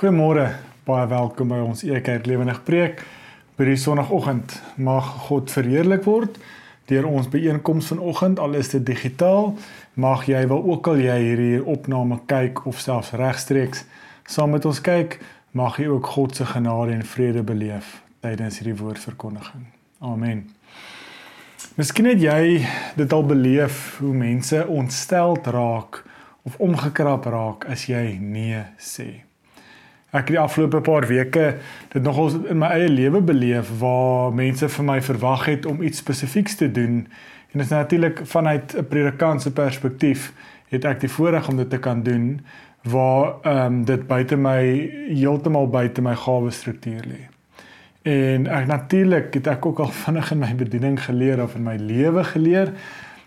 Goeiemôre, baie welkom by ons Ekerk Lewendig Preek. By die Sondagoggend mag God verheerlik word deur ons byeenkoms vanoggend al is dit digitaal. Mag jy wel ook al jy hierdie opname kyk of selfs regstreeks saam met ons kyk, mag jy ook God se genade en vrede beleef tydens hierdie woordverkondiging. Amen. Miskien het jy dit al beleef hoe mense ontsteld raak of omgekrap raak as jy nee sê. Ek het die afgelope paar weke dit nogals in my eie lewe beleef waar mense vir my verwag het om iets spesifieks te doen en dit is natuurlik vanuit 'n predikant se perspektief het ek die voorreg om dit te kan doen waar ehm um, dit buite my heeltemal buite my gawe struktuur lê. En ek natuurlik het ek ook al vinnig in my bediening geleer of in my lewe geleer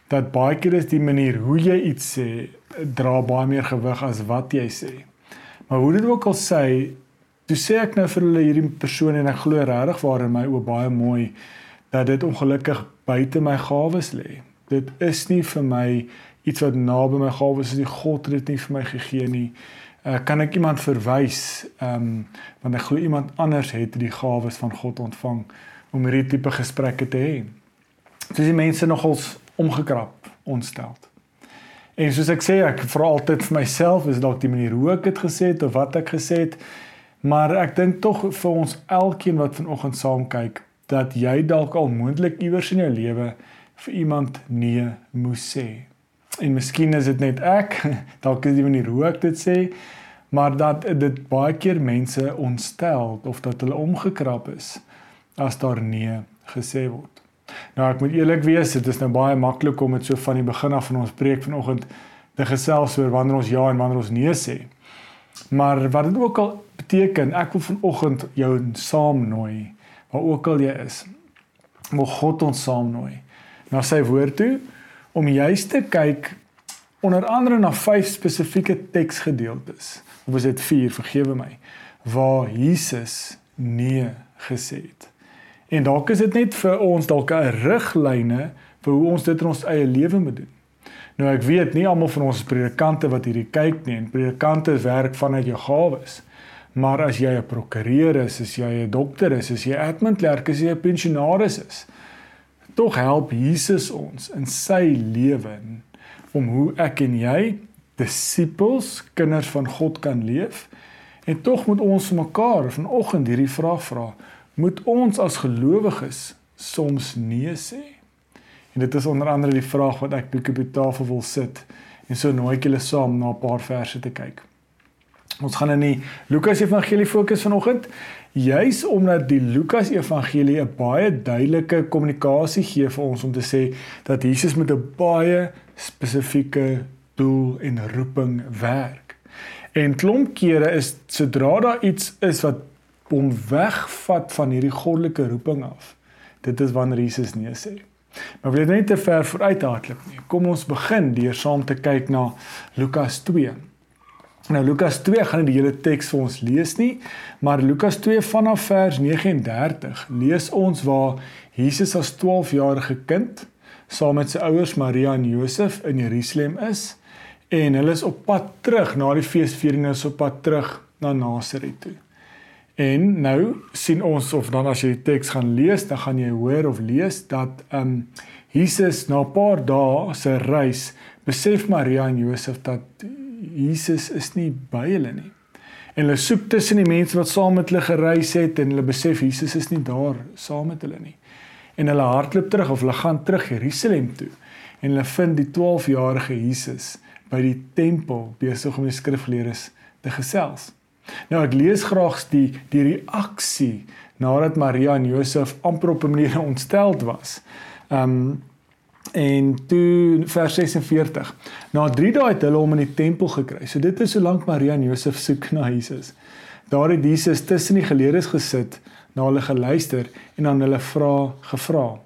dat baie keer is die manier hoe jy iets sê dra baie meer gewig as wat jy sê. Maar hoe dit ook al sê, toe sê ek nou vir hulle hierdie persoon en ek glo regtig waar in my oë baie mooi dat dit ongelukkig buite my gawes lê. Dit is nie vir my iets wat naby my gawes is nie. God het dit nie vir my gegee nie. Uh, kan ek iemand verwys ehm um, want ek glo iemand anders het die gawes van God ontvang om hierdie tipe gesprekke te hê. Dis die mense nogals omgekrap, ontsteld. En soos ek sê, ek vra altyd vir myself, is dalk die manier hoe ek dit gesê het of wat ek gesê het. Maar ek dink tog vir ons elkeen wat vanoggend saam kyk, dat jy dalk al moontlik iewers in jou lewe vir iemand nee moes sê. En miskien is dit net ek, dalk is die manier hoe ek dit sê, maar dat dit baie keer mense ontstel of dat hulle omgekrap is as daar nee gesê word. Nou ek moet eerlik wees, dit is nou baie maklik om dit so van die begin af van ons preek vanoggend te gesels oor wanneer ons ja en wanneer ons nee sê. Maar wat dit ook al beteken, ek wil vanoggend jou saamnooi waar ook al jy is. Mag God ons saamnooi na sy woord toe om juist te kyk onder andere na vyf spesifieke teksgedeeltes. Of is dit 4, vergewe my, waar Jesus nee gesê het. En dalk is dit net vir ons dalk 'n riglyne vir hoe ons dit in ons eie lewe moet doen. Nou ek weet nie almal van ons predikante wat hierdie kyk nie, en predikante werk vanuit jou gawes. Maar as jy 'n prokureur is, as jy 'n dokter is, as jy admin klerk is, as jy 'n pensionaris is, tog help Jesus ons in sy lewe om hoe ek en jy disippels, kinders van God kan leef. En tog moet ons mekaar vanoggend hierdie vraag vra moet ons as gelowiges soms nee sê? En dit is onder andere die vraag wat ek bietjie op die tafel wil sit en so nooi ek julle saam na 'n paar verse te kyk. Ons gaan in die Lukas Evangelie fokus vanoggend, juis omdat die Lukas Evangelie 'n baie duidelike kommunikasie gee vir ons om te sê dat Jesus met 'n baie spesifieke doel en roeping werk. En klomp kere is sodra daar iets is wat hom wegvat van hierdie goddelike roeping af. Dit is wanneer Jesus nee sê. Maar wil jy net te ver vooruit hardloop nie. Kom ons begin deur saam te kyk na Lukas 2. Nou Lukas 2 gaan nie die hele teks vir ons lees nie, maar Lukas 2 vanaf vers 39 lees ons waar Jesus as 12-jarige kind saam met sy ouers Maria en Josef in Jerusalem is en hulle is op pad terug na die feesviering is op pad terug na Nasaret toe. En nou sien ons of dan as jy die teks gaan lees, dan gaan jy hoor of lees dat ehm um, Jesus na 'n paar dae se reis besef Maria en Josef dat Jesus is nie by hulle nie. En hulle soek tussen die mense wat saam met hulle gereis het en hulle besef Jesus is nie daar saam met hulle nie. En hulle hardloop terug of hulle gaan terug Jerusalem toe en hulle vind die 12-jarige Jesus by die tempel besig om die skrifgeleerdes te gesels. Nou ek lees graag die die reaksie nadat Maria en Josef amper op 'n manier ontsteld was. Um en toe vers 46. Na 3 dae het hulle hom in die tempel gekry. So dit is solank Maria en Josef soek na Jesus. Daar het Jesus tussen die geleerdes gesit, na hulle geluister en aan hulle vra gevra.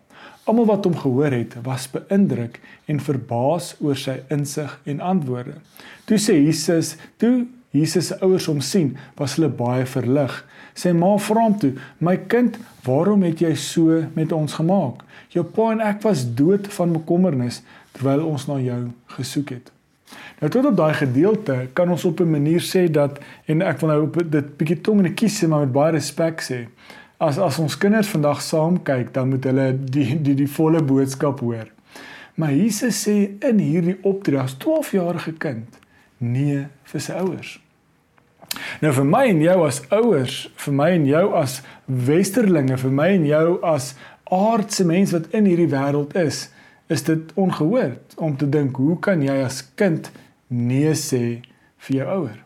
Almal wat hom gehoor het, was beïndruk en verbaas oor sy insig en antwoorde. Toe sê Jesus: "Toe Jesus se ouers hom sien, was hulle baie verlig. Sy ma vra hom toe: "My kind, waarom het jy so met ons gemaak? Jou pa en ek was dood van bekommernis terwyl ons na jou gesoek het." Nou tot op daai gedeelte kan ons op 'n manier sê dat en ek wil nou op dit bietjie tong en kies maar met baie respek sê. As as ons kinders vandag saam kyk, dan moet hulle die die die volle boodskap hoor. Maar Jesus sê in hierdie opdrag as 12-jarige kind nee vir sy ouers. Nou vir my en jou as ouers, vir my en jou as westerlinge, vir my en jou as aardse mens wat in hierdie wêreld is, is dit ongehoord om te dink hoe kan jy as kind nee sê vir jou ouer?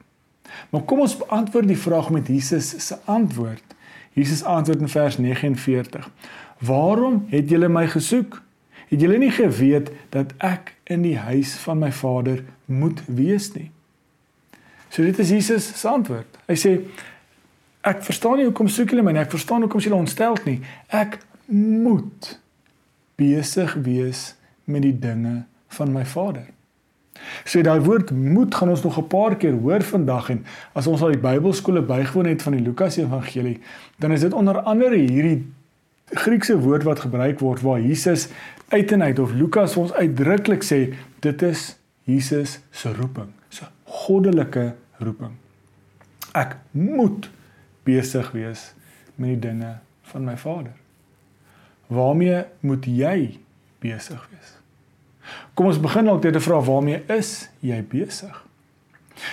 Maar kom ons beantwoord die vraag met Jesus se antwoord. Jesus antwoord in vers 49. Waarom het julle my gesoek? Het julle nie geweet dat ek in die huis van my Vader moet wees nie? So dit is Jesus se antwoord. Hy sê ek verstaan nie hoekom soek julle my nie. Ek verstaan hoekom julle ontsteld nie. Ek moet besig wees met die dinge van my Vader. So daai woord moet gaan ons nog 'n paar keer hoor vandag en as ons al die Bybelskole bygewoon het van die Lukas Evangelie, dan is dit onder andere hierdie Griekse woord wat gebruik word waar Jesus uit en uit of Lukas ons uitdruklik sê dit is Jesus se roeping, so goddelike roeping. Ek moet besig wees met die dinge van my Vader. Waarmee moet jy besig wees? Kom ons begin dalk deur te vra waarmee is jy besig?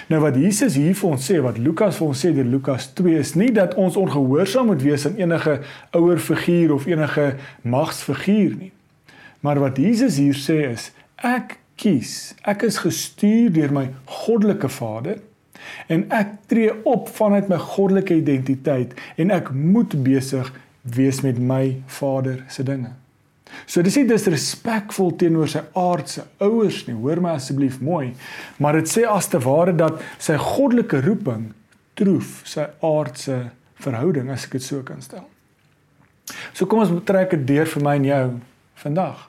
Nou wat Jesus hier vir ons sê, wat Lukas vir ons sê deur Lukas 2 is nie dat ons ongehoorsaam moet wees aan enige ouer figuur of enige magsfiguur nie. Maar wat Jesus hier sê is ek kies, ek is gestuur deur my goddelike Vader en ek tree op vanuit my goddelike identiteit en ek moet besig wees met my Vader se dinge. So dis nie disrespekvol teenoor sy aardse ouers nie. Hoor my asseblief mooi. Maar dit sê as te ware dat sy goddelike roeping troef sy aardse verhouding as ek dit so kan stel. So kom ons trek dit deur vir my en jou vandag.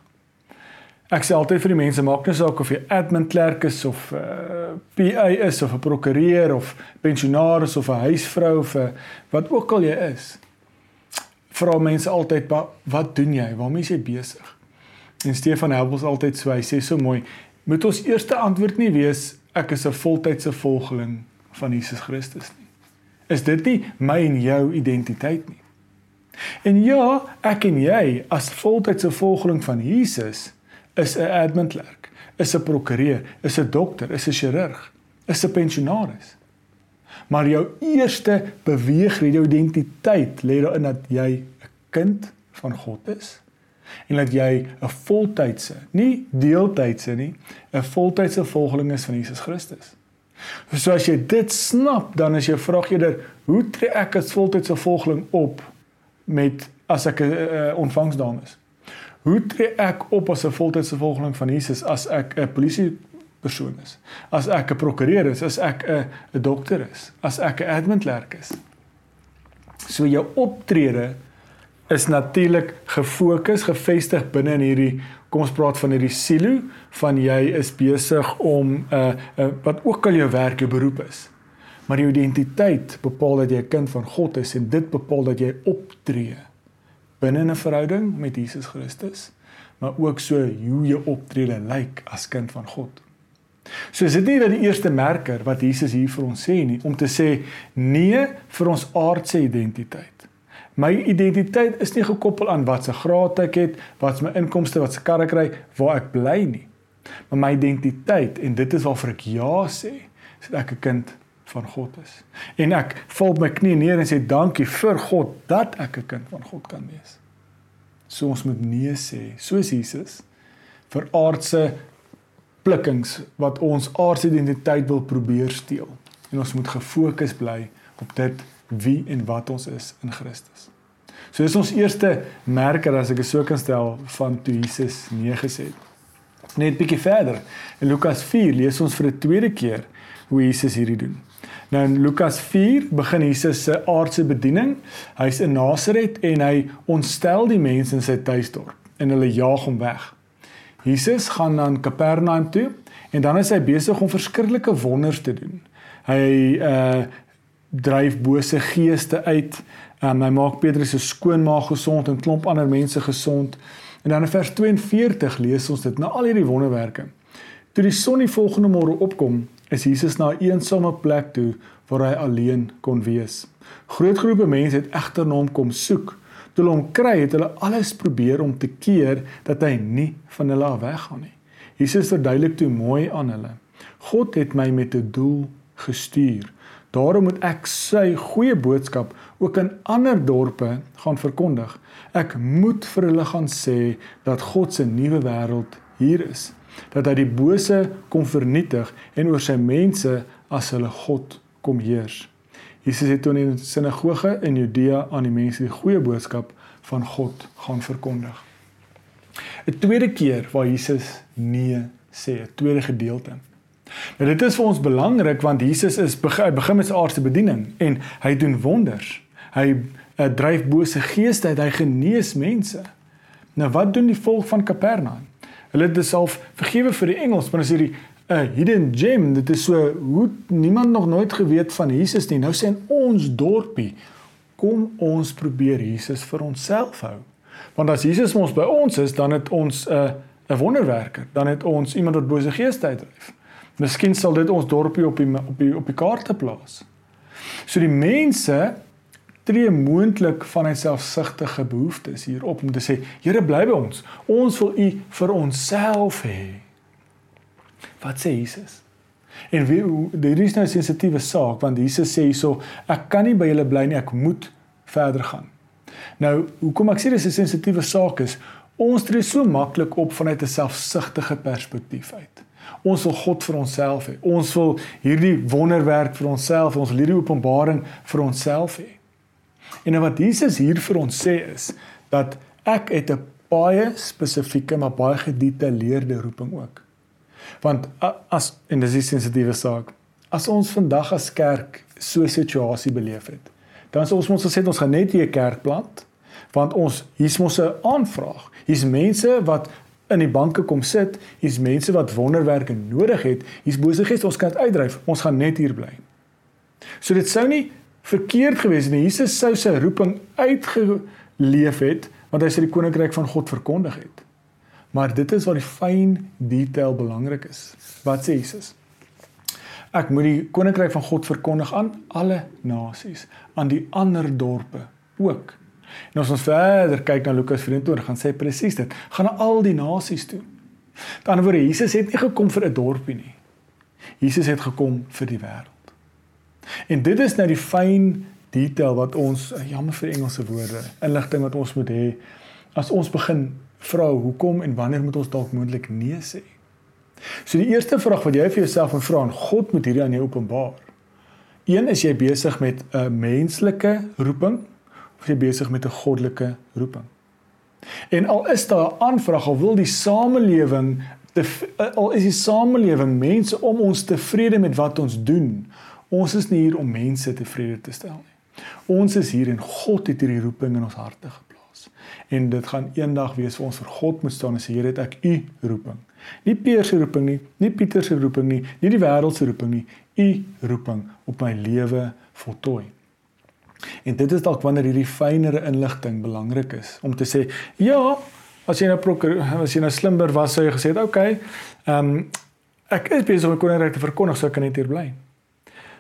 Ek sê altyd vir die mense maak nie saak of jy admin klerk is of 'n uh, PA is of 'n prokureur of pensionaris of 'n huisvrou of 'n wat ook al jy is vra mense altyd wat doen jy? Waarmee is jy besig? En Stefan help ons altyd so. Hy sê so mooi, moet ons eerste antwoord nie wees ek is 'n voltydse volgeling van Jesus Christus nie. Is dit nie my en jou identiteit nie? En ja, ek en jy as voltydse volgeling van Jesus is 'n admin klerk, is 'n prokureur, is 'n dokter, is 'n chirurg, is 'n pensionaris. Maar jou eerste beweegrede, jou identiteit lê daarin dat jy 'n kind van God is en dat jy 'n voltydse, nie deeltydse nie, 'n voltydse volgeling is van Jesus Christus. So as jy dit snap, dan is jou vraag eerder, hoe tree ek as voltydse volgeling op met as ek 'n ontvangsdame is? Hoe tree ek op as 'n voltydse volgeling van Jesus as ek 'n polisie persoon is. As ek 'n prokureur is, as ek 'n 'n dokter is, as ek 'n admin klerk is. So jou optrede is natuurlik gefokus, gefestig binne in hierdie kom ons praat van hierdie silo van jy is besig om 'n uh, uh, wat ook al jou werk, jou beroep is. Maar jou identiteit bepaal dat jy 'n kind van God is en dit bepaal dat jy optree binne 'n verhouding met Jesus Christus, maar ook so hoe jy optrede lyk as kind van God. So is dit nie dat die eerste merker wat Jesus hier vir ons sê nie om te sê nee vir ons aardse identiteit. My identiteit is nie gekoppel aan wat se graad ek het, wat my inkomste, wat se kar ek ry, waar ek bly nie. Maar my identiteit en dit is waarvoor ek ja sê, is dat ek 'n kind van God is. En ek val op my knie neer en sê dankie vir God dat ek 'n kind van God kan wees. So ons moet nee sê, soos Jesus vir aardse plikkings wat ons aardse identiteit wil probeer steel. En ons moet gefokus bly op dit wie en wat ons is in Christus. So dis ons eerste merker as ek dit so kan stel van toe Jesus nee gesê het. Net bietjie verder. In Lukas 4 lees ons vir 'n tweede keer hoe Jesus hierdie doen. Nou in Lukas 4 begin Jesus se aardse bediening. Hy's in Nasaret en hy ontstel die mense in sy tuisdorp en hulle jaag hom weg. Jesus gaan dan Kapernaum toe en dan is hy besig om verskriklike wonders te doen. Hy uh dryf bose geeste uit. Um, hy maak Petrus se skoonmaag gesond en klomp ander mense gesond. En dan in vers 42 lees ons dit na al hierdie wonderwerke. Toe die son die volgende môre opkom, is Jesus na 'n eensame plek toe waar hy alleen kon wees. Groot groepe mense het egter na hom kom soek. Toe hulle hom kry, het hulle alles probeer om te keer dat hy nie van hulle af weggaan nie. Jesus verduidelik toe mooi aan hulle: God het my met 'n doel gestuur. Daarom moet ek sy goeie boodskap ook in ander dorpe gaan verkondig. Ek moet vir hulle gaan sê dat God se nuwe wêreld hier is dat hy die bose kom vernietig en oor sy mense as hulle God kom heers. Jesus het toe in die sinagoge in Judea aan die mense die goeie boodskap van God gaan verkondig. 'n Tweede keer waar Jesus nee sê, 'n tweede gedeelte. Nou dit is vir ons belangrik want Jesus is begin, begin met sy aardse bediening en hy doen wonders. Hy uh, dryf bose geeste uit, hy genees mense. Nou wat doen die volk van Kapernaum? Hulle het dit self vergewe vir die Engels, maar as hierdie 'n hidden gem, dit is so hoe niemand nog nooit geweet van Jesus nie. Nou sê in ons dorpie kom ons probeer Jesus vir onsself hou. Want as Jesus ons by ons is, dan het ons 'n uh, 'n wonderwerker, dan het ons iemand wat bose geeste uitdryf. Miskien sal dit ons dorpie op die op die op die kaarte plaas. So die mense tree moontlik vanuit selfsugtige behoeftes hierop om te sê Here bly by ons. Ons wil U vir onsself hê. Wat sê Jesus? En wie dit is nou 'n sensitiewe saak want Jesus sê hierso ek kan nie by julle bly nie, ek moet verder gaan. Nou, hoekom ek sê dis 'n sensitiewe saak is, ons tree so maklik op vanuit 'n selfsugtige perspektief uit. Ons wil God vir onsself hê. Ons wil hierdie wonderwerk vir onsself, ons wil hierdie openbaring vir onsself hê. En wat Jesus hier vir ons sê is dat ek het 'n baie spesifieke maar baie gedetailleerde roeping ook. Want as en dis 'n sensitiewe saak. As ons vandag as kerk so 'n situasie beleef het, dan sou ons ons gesê ons gaan net 'n kerk plant want ons hier's mos 'n aanvraag. Hier's mense wat in die banke kom sit, hier's mense wat wonderwerke nodig het, hier's bose gees, ons kan dit uitdryf. Ons gaan net hier bly. So dit sou nie verkeerd gewees het. Jesus sou sy roeping uitgeleef het want hy sê die koninkryk van God verkondig het. Maar dit is waar die fyn detail belangrik is. Wat sê Jesus? Ek moet die koninkryk van God verkondig aan alle nasies, aan die ander dorpe ook. En as ons verder kyk na Lukas 24, gaan sê presies dit, gaan na al die nasies toe. Aan die ander woorde, Jesus het nie gekom vir 'n dorpie nie. Jesus het gekom vir die wêreld. En dit is nou die fyn detail wat ons jammer vir Engelse woorde, inligting wat ons moet hê as ons begin vra hoekom en wanneer moet ons dalk moontlik nee sê. So die eerste vraag wat jy vir jouself moet vra en God moet hierdie aan jou openbaar. Een is jy besig met 'n menslike roeping of jy besig met 'n goddelike roeping? En al is daar 'n aanvraag al wil die samelewing te al is die samelewing mense om ons tevrede met wat ons doen Ons is nie hier om mense tevrede te stel nie. Ons is hier en God het hierdie roeping in ons harte geplaas. En dit gaan eendag wees vir ons vir God moet staan en sê Here, het ek u roeping. Nie Peer se roeping nie, nie Pieter se roeping nie, nie die wêreld se roeping nie, u roeping op my lewe voltooi. En dit is dalk wanneer hierdie fynere inligting belangrik is om te sê, ja, as jy nou prokur, as jy nou slimmer was, sou jy gesê het, okay, ehm um, ek is besig om die koninkryk te verkondig, so ek net hier bly.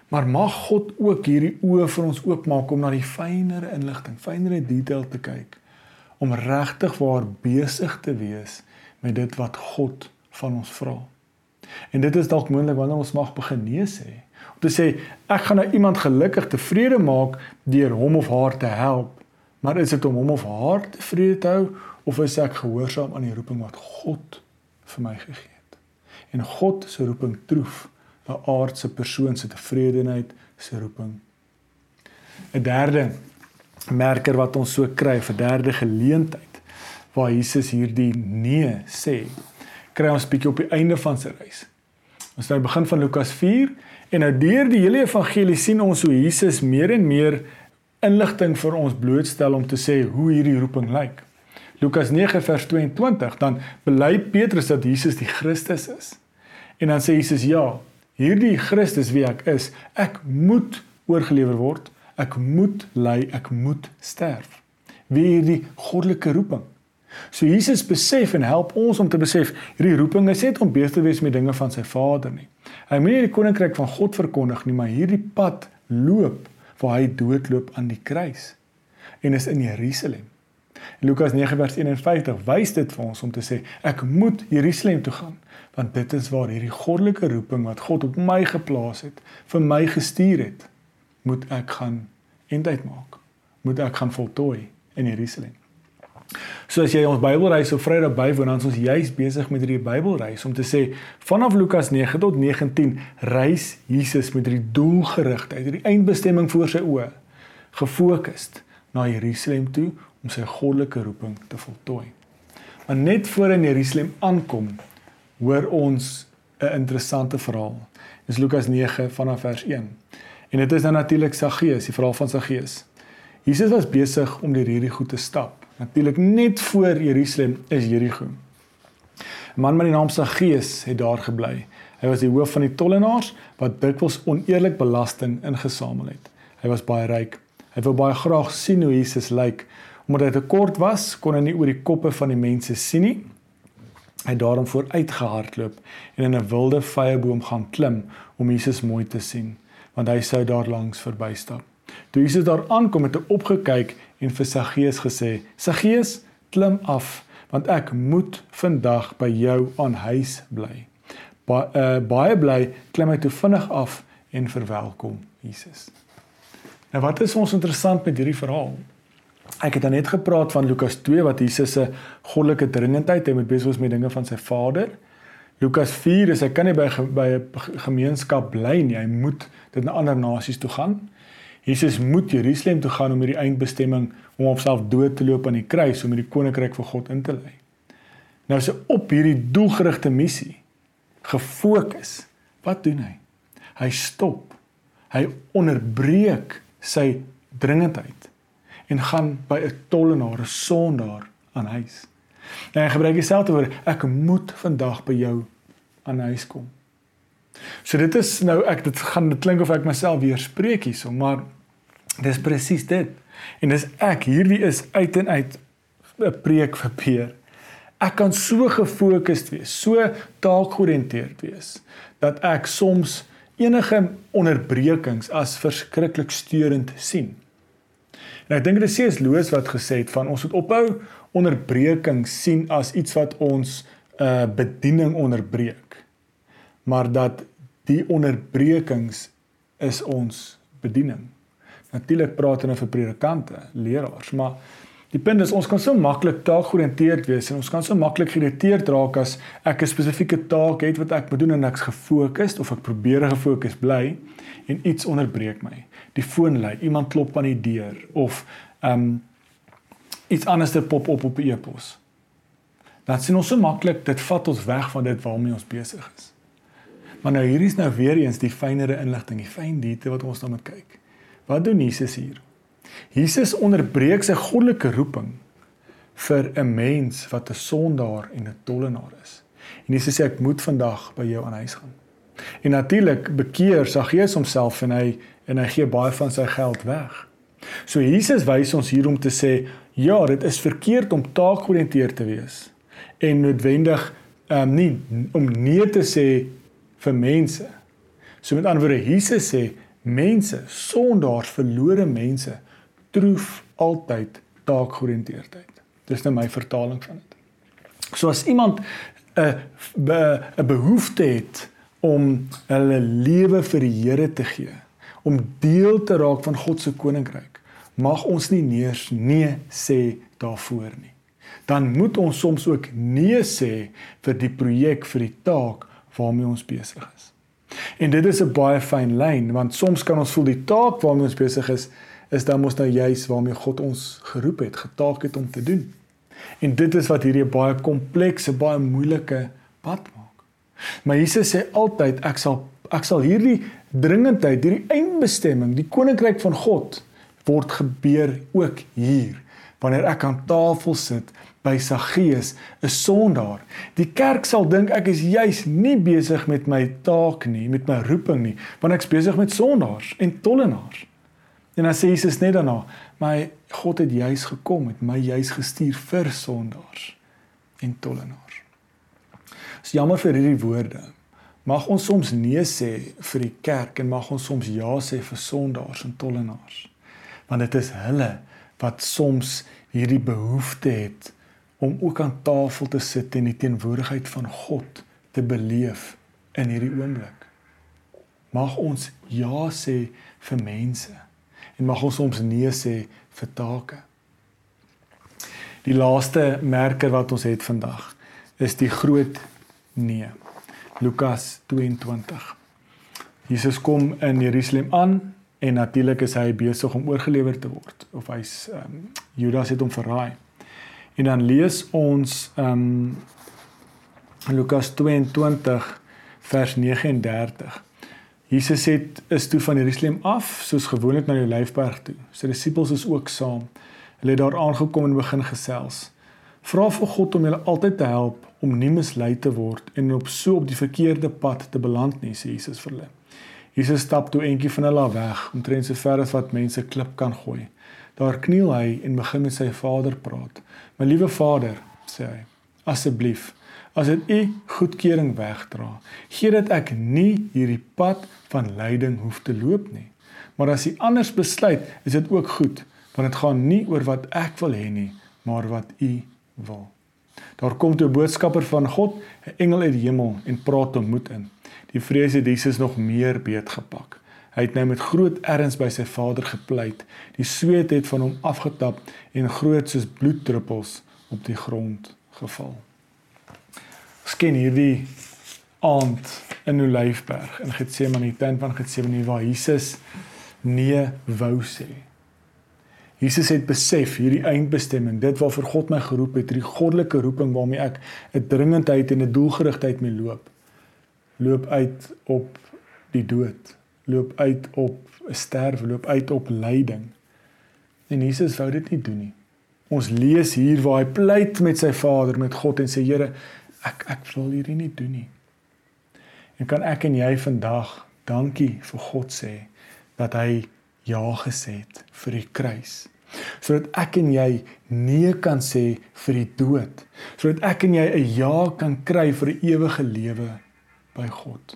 Maar mag God ook hierdie oë vir ons oopmaak om na die fynere inligting, fynere detail te kyk om regtig waar besig te wees met dit wat God van ons vra. En dit is dalk moontlik wanneer ons mag begin nee sê. Om te sê ek gaan nou iemand gelukkig tevrede maak deur hom of haar te help. Maar is dit om hom of haar tevrede te hou of is ek gehoorsaam aan die roeping wat God vir my gegee het? En God se roeping troef 'n aardse persoon se tevredenheid se roeping. 'n Derde merker wat ons so kry, 'n derde geleentheid waar Jesus hierdie nee sê, kry ons bietjie op die einde van sy reis. Ons nou begin van Lukas 4 en nou deur die hele evangelie sien ons hoe Jesus meer en meer inligting vir ons blootstel om te sê hoe hierdie roeping lyk. Lukas 9 vers 22 dan bely Petrus dat Jesus die Christus is. En dan sê Jesus ja, hierdie Christus wie ek is, ek moet oorgelewer word, ek moet ly, ek moet sterf. Wie hierdie goddelike roeping. So Jesus besef en help ons om te besef hierdie roeping is net om besig te wees met dinge van sy Vader nie. Hy moet nie die koninkryk van God verkondig nie, maar hierdie pad loop waar hy doodloop aan die kruis en is in Jerusalem. In Lukas 9:51 wys dit vir ons om te sê ek moet Jerusalem toe gaan want dit is waar hierdie goddelike roeping wat God op my geplaas het, vir my gestuur het, moet ek gaan eindheid maak. Moet ek gaan voltooi in Jerusalem. So as jy ons Bybelreis op Vrydag bywoon, dan is ons juis besig met hierdie Bybelreis om te sê vanaf Lukas 9 tot 19 reis Jesus met hierdie doelgerigtheid, hierdie eindbestemming voor sy oë, gefokus na Jerusalem toe om sy goddelike roeping te voltooi. Maar net voor in Jerusalem aankom, hoor ons 'n interessante verhaal. Dis Lukas 9 vanaf vers 1. En dit is dan natuurlik Saggeus, die verhaal van Saggeus. Jesus was besig om deur hierdie goed te stap. Natuurlik net voor Jerusalem is Jerigo. 'n Man met die naam Saggeus het daar gebly. Hy was die hoof van die tollenaars wat dikwels oneerlik belasting ingesamel het. Hy was baie ryk. Hy wou baie graag sien hoe Jesus lyk. Omdat hy te kort was, kon hy nie oor die koppe van die mense sien nie. Hy het daarom vooruit gehardloop en in 'n wilde vyeboom gaan klim om Jesus mooi te sien, want hy sou daar langs verbystap. Toe Jesus daar aankom het hy opgekyk en vir Saggeus gesê: "Saggeus, klim af, want ek moet vandag by jou aan huis bly." Ba uh, baie bly klim hy toe vinnig af en verwelkom Jesus. Nou wat is ons interessant met hierdie verhaal? Ek het dan net gepraat van Lukas 2 wat Jesus se goddelike dringendheid hy moet besig wees met dinge van sy Vader. Lukas 4 is hy kan nie by by 'n gemeenskap bly nie. Hy moet dit na ander nasies toe gaan. Jesus moet Jerusalem toe gaan om hierdie eindbestemming om homself dood te loop aan die kruis om hierdie koninkryk vir God in te lei. Nou is hy op hierdie doelgerigte missie gefokus. Wat doen hy? Hy stop. Hy onderbreek sy dringendheid en gaan by 'n tollenaar, 'n sondaar aan huis. En hy gebruik dieselfde woord, ek moet vandag by jou aan huis kom. So dit is nou ek dit gaan dit klink of ek myself weer spreek hierso, maar dis presies dit. En dis ek hierdie is uit en uit 'n preek vir Peer. Ek kan so gefokusd wees, so taakgeoriënteerd wees dat ek soms enige onderbrekings as verskriklik steurend sien. En ek dink dit is C.S. Lewis wat gesê het van ons moet ophou onderbreking sien as iets wat ons uh, bediening onderbreek. Maar dat die onderbrekings is ons bediening. Natuurlik praat hulle vir predikante, leraars, maar die punt is ons kan so maklik taakgeoriënteerd wees en ons kan so maklik geïrriteerd raak as ek 'n spesifieke taak het wat ek moet doen en ek's gefokus of ek probeer gefokus bly en iets onderbreek my die foon lui, iemand klop aan die deur of ehm um, iets anders te pop op op e-pos. Dan sien ons so maklik dit vat ons weg van dit waarmee ons besig is. Maar nou hier is nou weer eens die fynere inligting, die fyn detail wat ons nou moet kyk. Wat doen Jesus hier? Jesus onderbreek sy goddelike roeping vir 'n mens wat 'n sondaar en 'n tollenaar is. En Jesus sê ek moet vandag by jou aan huis gaan. En natuurlik bekeer Saggeus homself en hy en hy gee baie van sy geld weg. So Jesus wys ons hier om te sê, ja, dit is verkeerd om taakgeoriënteerd te wees en noodwendig um, nie om nee te sê vir mense. So met ander woorde, Jesus sê mense, sondaars, verlore mense troef altyd taakgeoriënteerdheid. Dis nou my vertaling van dit. So as iemand 'n 'n behoefte het om hulle lewe vir die Here te gee, om deel te raak van God se koninkryk, mag ons nie neers nee sê daarvoor nie. Dan moet ons soms ook nee sê vir die projek, vir die taak waarmee ons besig is. En dit is 'n baie fyn lyn want soms kan ons voel die taak waarmee ons besig is is dan mos nou juis waarmee God ons geroep het, getaak het om te doen. En dit is wat hierdie baie komplekse, baie moeilike pad maak. Maar Jesus sê altyd ek sal ek sal hierdie dringendheid, hierdie eindbestemming, die koninkryk van God word gebeur ook hier wanneer ek aan tafel sit by Saggeus, 'n sondaar. Die kerk sal dink ek is juis nie besig met my taak nie, met my roeping nie, want ek's besig met sondaars en tollenaars. En dan sê Jesus net daarna, maar God het juis gekom, het my juis gestuur vir sondaars en tollenaars. Dis jammer vir hierdie woorde. Mag ons soms nee sê vir die kerk en mag ons soms ja sê vir sondaars en tollenaars. Want dit is hulle wat soms hierdie behoefte het om ook aan tafel te sit en die teenwoordigheid van God te beleef in hierdie oomblik. Mag ons ja sê vir mense en mag ons soms nee sê vir take. Die laaste merker wat ons het vandag is die groot nee. Lukas 22. Jesus kom in Jerusalem aan en natuurlik is hy besig om oorgelewer te word of hy's um, Judas het hom verraai. En dan lees ons um Lukas 22 vers 39. Jesus het is toe van Jerusalem af soos gewoonlik na die Olyfberg toe. Sy disippels is ook saam. Hulle het daar aangekom en begin gesels. Vra vir God om julle altyd te help om nie mislei te word en op so op die verkeerde pad te beland nie, sê Jesus vir hulle. Jesus stap toe eentjie van hulle weg, omtrent so ver as wat mense klip kan gooi. Daar kniel hy en begin met sy Vader praat. "My liewe Vader," sê hy, "asseblief as dit u goedkeuring wegdra. Gee dat ek nie hierdie pad van lyding hoef te loop nie. Maar as u anders besluit, is dit ook goed, want dit gaan nie oor wat ek wil hê nie, maar wat u wil. Daar kom toe 'n boodskapper van God, 'n engel uit die hemel en praat hom moed in. Die vrees het Jesus nog meer beet gepak. Hy het nou met groot erns by sy Vader gepleit. Die sweet het van hom afgetap en groot soos bloeddruppels op die grond geval. Ons ken hierdie aand in Olyfberg in Getsemane, tuin van Getsemane waar Jesus nee wou sê. Jesus het besef hierdie eindbestemming, dit waarvoor God my geroep het, hierdie goddelike roeping waarmee ek 'n dringendheid en 'n doelgerigtheid mee loop, loop uit op die dood, loop uit op 'n sterwe, loop uit op lyding. En Jesus wou dit nie doen nie. Ons lees hier waar hy pleit met sy Vader, met God en sê Here, ek ek wil hierdie nie doen nie. En kan ek en jy vandag dankie vir God sê dat hy ja gesê het vir die kruis. Sodat ek en jy nee kan sê vir die dood. Sodat ek en jy 'n ja kan kry vir ewige lewe by God.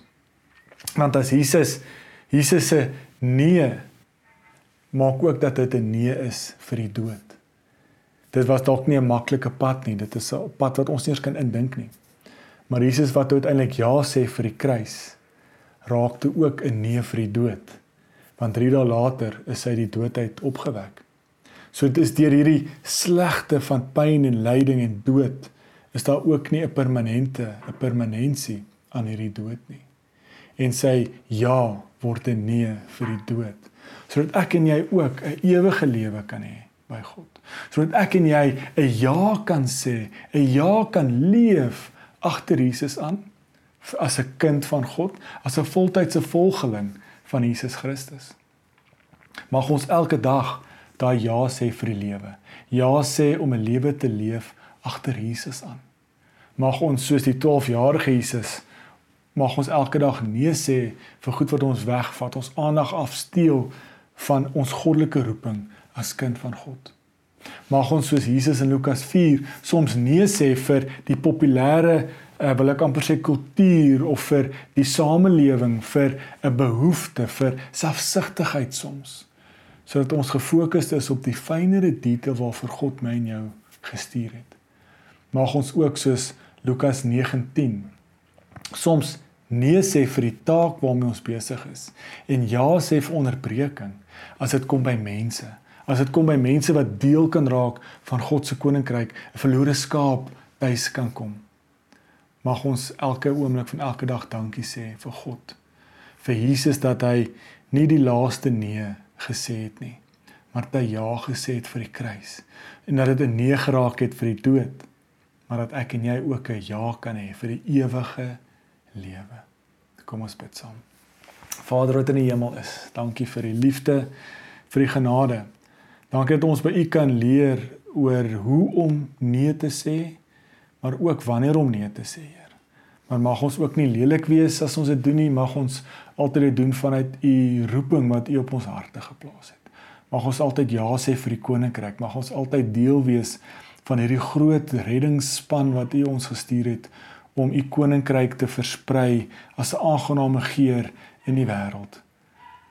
Want as Jesus Jesus se nee maak ook dat dit 'n nee is vir die dood dit was dalk nie 'n maklike pad nie. Dit is 'n pad wat ons nie eens kan indink nie. Maar Jesus wat uiteindelik ja sê vir die kruis, raakte ook 'n nee vir die dood. Want 3 dae later is hy die dood uit opgewek. So dit is deur hierdie slegte van pyn en lyding en dood is daar ook nie 'n permanente, 'n permanensie aan hierdie dood nie. En sy ja word 'n nee vir die dood sodat ek en jy ook 'n ewige lewe kan hê by God. Sodat ek en jy 'n ja kan sê, 'n ja kan leef agter Jesus aan as 'n kind van God, as 'n voltydse volgeling van Jesus Christus. Mag ons elke dag daai ja sê vir die lewe. Ja sê om 'n lewe te leef agter Jesus aan. Mag ons soos die 12-jarige Jesus mag ons elke dag nee sê vir goed wat ons wegvat, ons aandag afsteel van ons goddelike roeping as kind van God. Mag ons soos Jesus in Lukas 4 soms nee sê vir die populêre uh, wil ek amper sê kultuur of vir die samelewing vir 'n behoefte vir selfsugtigheid soms sodat ons gefokus is op die fynere detail waarvoor God my en jou gestuur het. Mag ons ook soos Lukas 9:10 soms nee sê vir die taak waarmee ons besig is en ja sê vir onderbreking as dit kom by mense as dit kom by mense wat deel kan raak van God se koninkryk, 'n verlore skaap tuis kan kom. Mag ons elke oomblik van elke dag dankie sê vir God. Vir Jesus dat hy nie die laaste nee gesê het nie, maar dat hy ja gesê het vir die kruis en dat dit 'n nee geraak het vir die dood, maar dat ek en jy ook 'n ja kan hê vir die ewige lewe. Kom ons bid saam. Vader wat in die hemel is, dankie vir die liefde, vir die genade Dankie dat ons by u kan leer oor hoe om nee te sê, maar ook wanneer om nee te sê, Heer. Maar mag ons ook nie lelik wees as ons dit doen nie, mag ons altyd dit doen vanuit u roeping wat u op ons harte geplaas het. Mag ons altyd ja sê vir die koninkryk. Mag ons altyd deel wees van hierdie groot reddingsspan wat U ons gestuur het om U koninkryk te versprei as 'n aangename geur in die wêreld.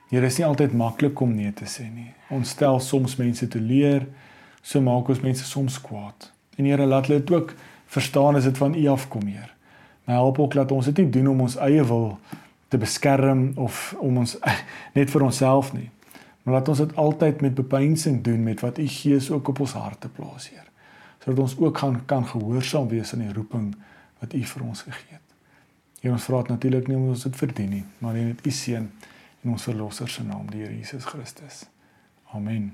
Here, is nie altyd maklik om nee te sê nie. Ons stel soms mense te leer, so maak ons mense soms kwaad. En Here, laat hulle dit ook verstaan as dit van U afkom, Heer. Maar help ook dat ons dit nie doen om ons eie wil te beskerm of om ons net vir onsself nie. Maar laat ons dit altyd met bepeinsing doen met wat U Gees ook op ons harte plaas, Heer. Sodat ons ook gaan kan gehoorsaam wees aan die roeping wat U vir ons gegee het. Heer, ons vra dit natuurlik nie omdat ons dit verdien nie, maar in U seën en ons verlosser se naam, die Here Jesus Christus. Amen.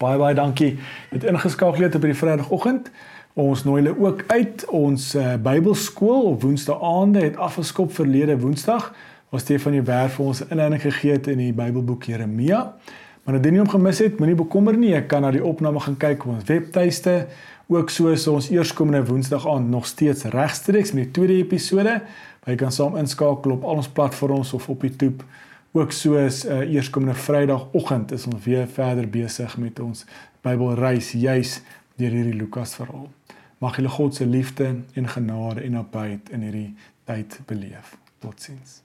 Baie baie dankie. Het ingeskakel het op die Vrydagoggend. Ons nooi hulle ook uit. Ons uh, Bybelskool op Woensdaande het afgeskop verlede Woensdag. Ons Stefanie Werf vir ons inleiding gegee het in die Bybelboek Jeremia. Maar indien jy hom gemis het, moenie bekommer nie. Jy kan na die opname gaan kyk op ons webtuiste. Ook so is ons eerskomende Woensdag aand nog steeds regstreeks met die tweede episode. Jy kan saam inskakel op al ons platforms of op YouTube. Ook soos uh, eerskomende Vrydagoggend is ons weer verder besig met ons Bybelreis juis deur hierdie Lukas verhaal. Mag julle God se liefde en genade en nabyheid in hierdie tyd beleef. Totsiens.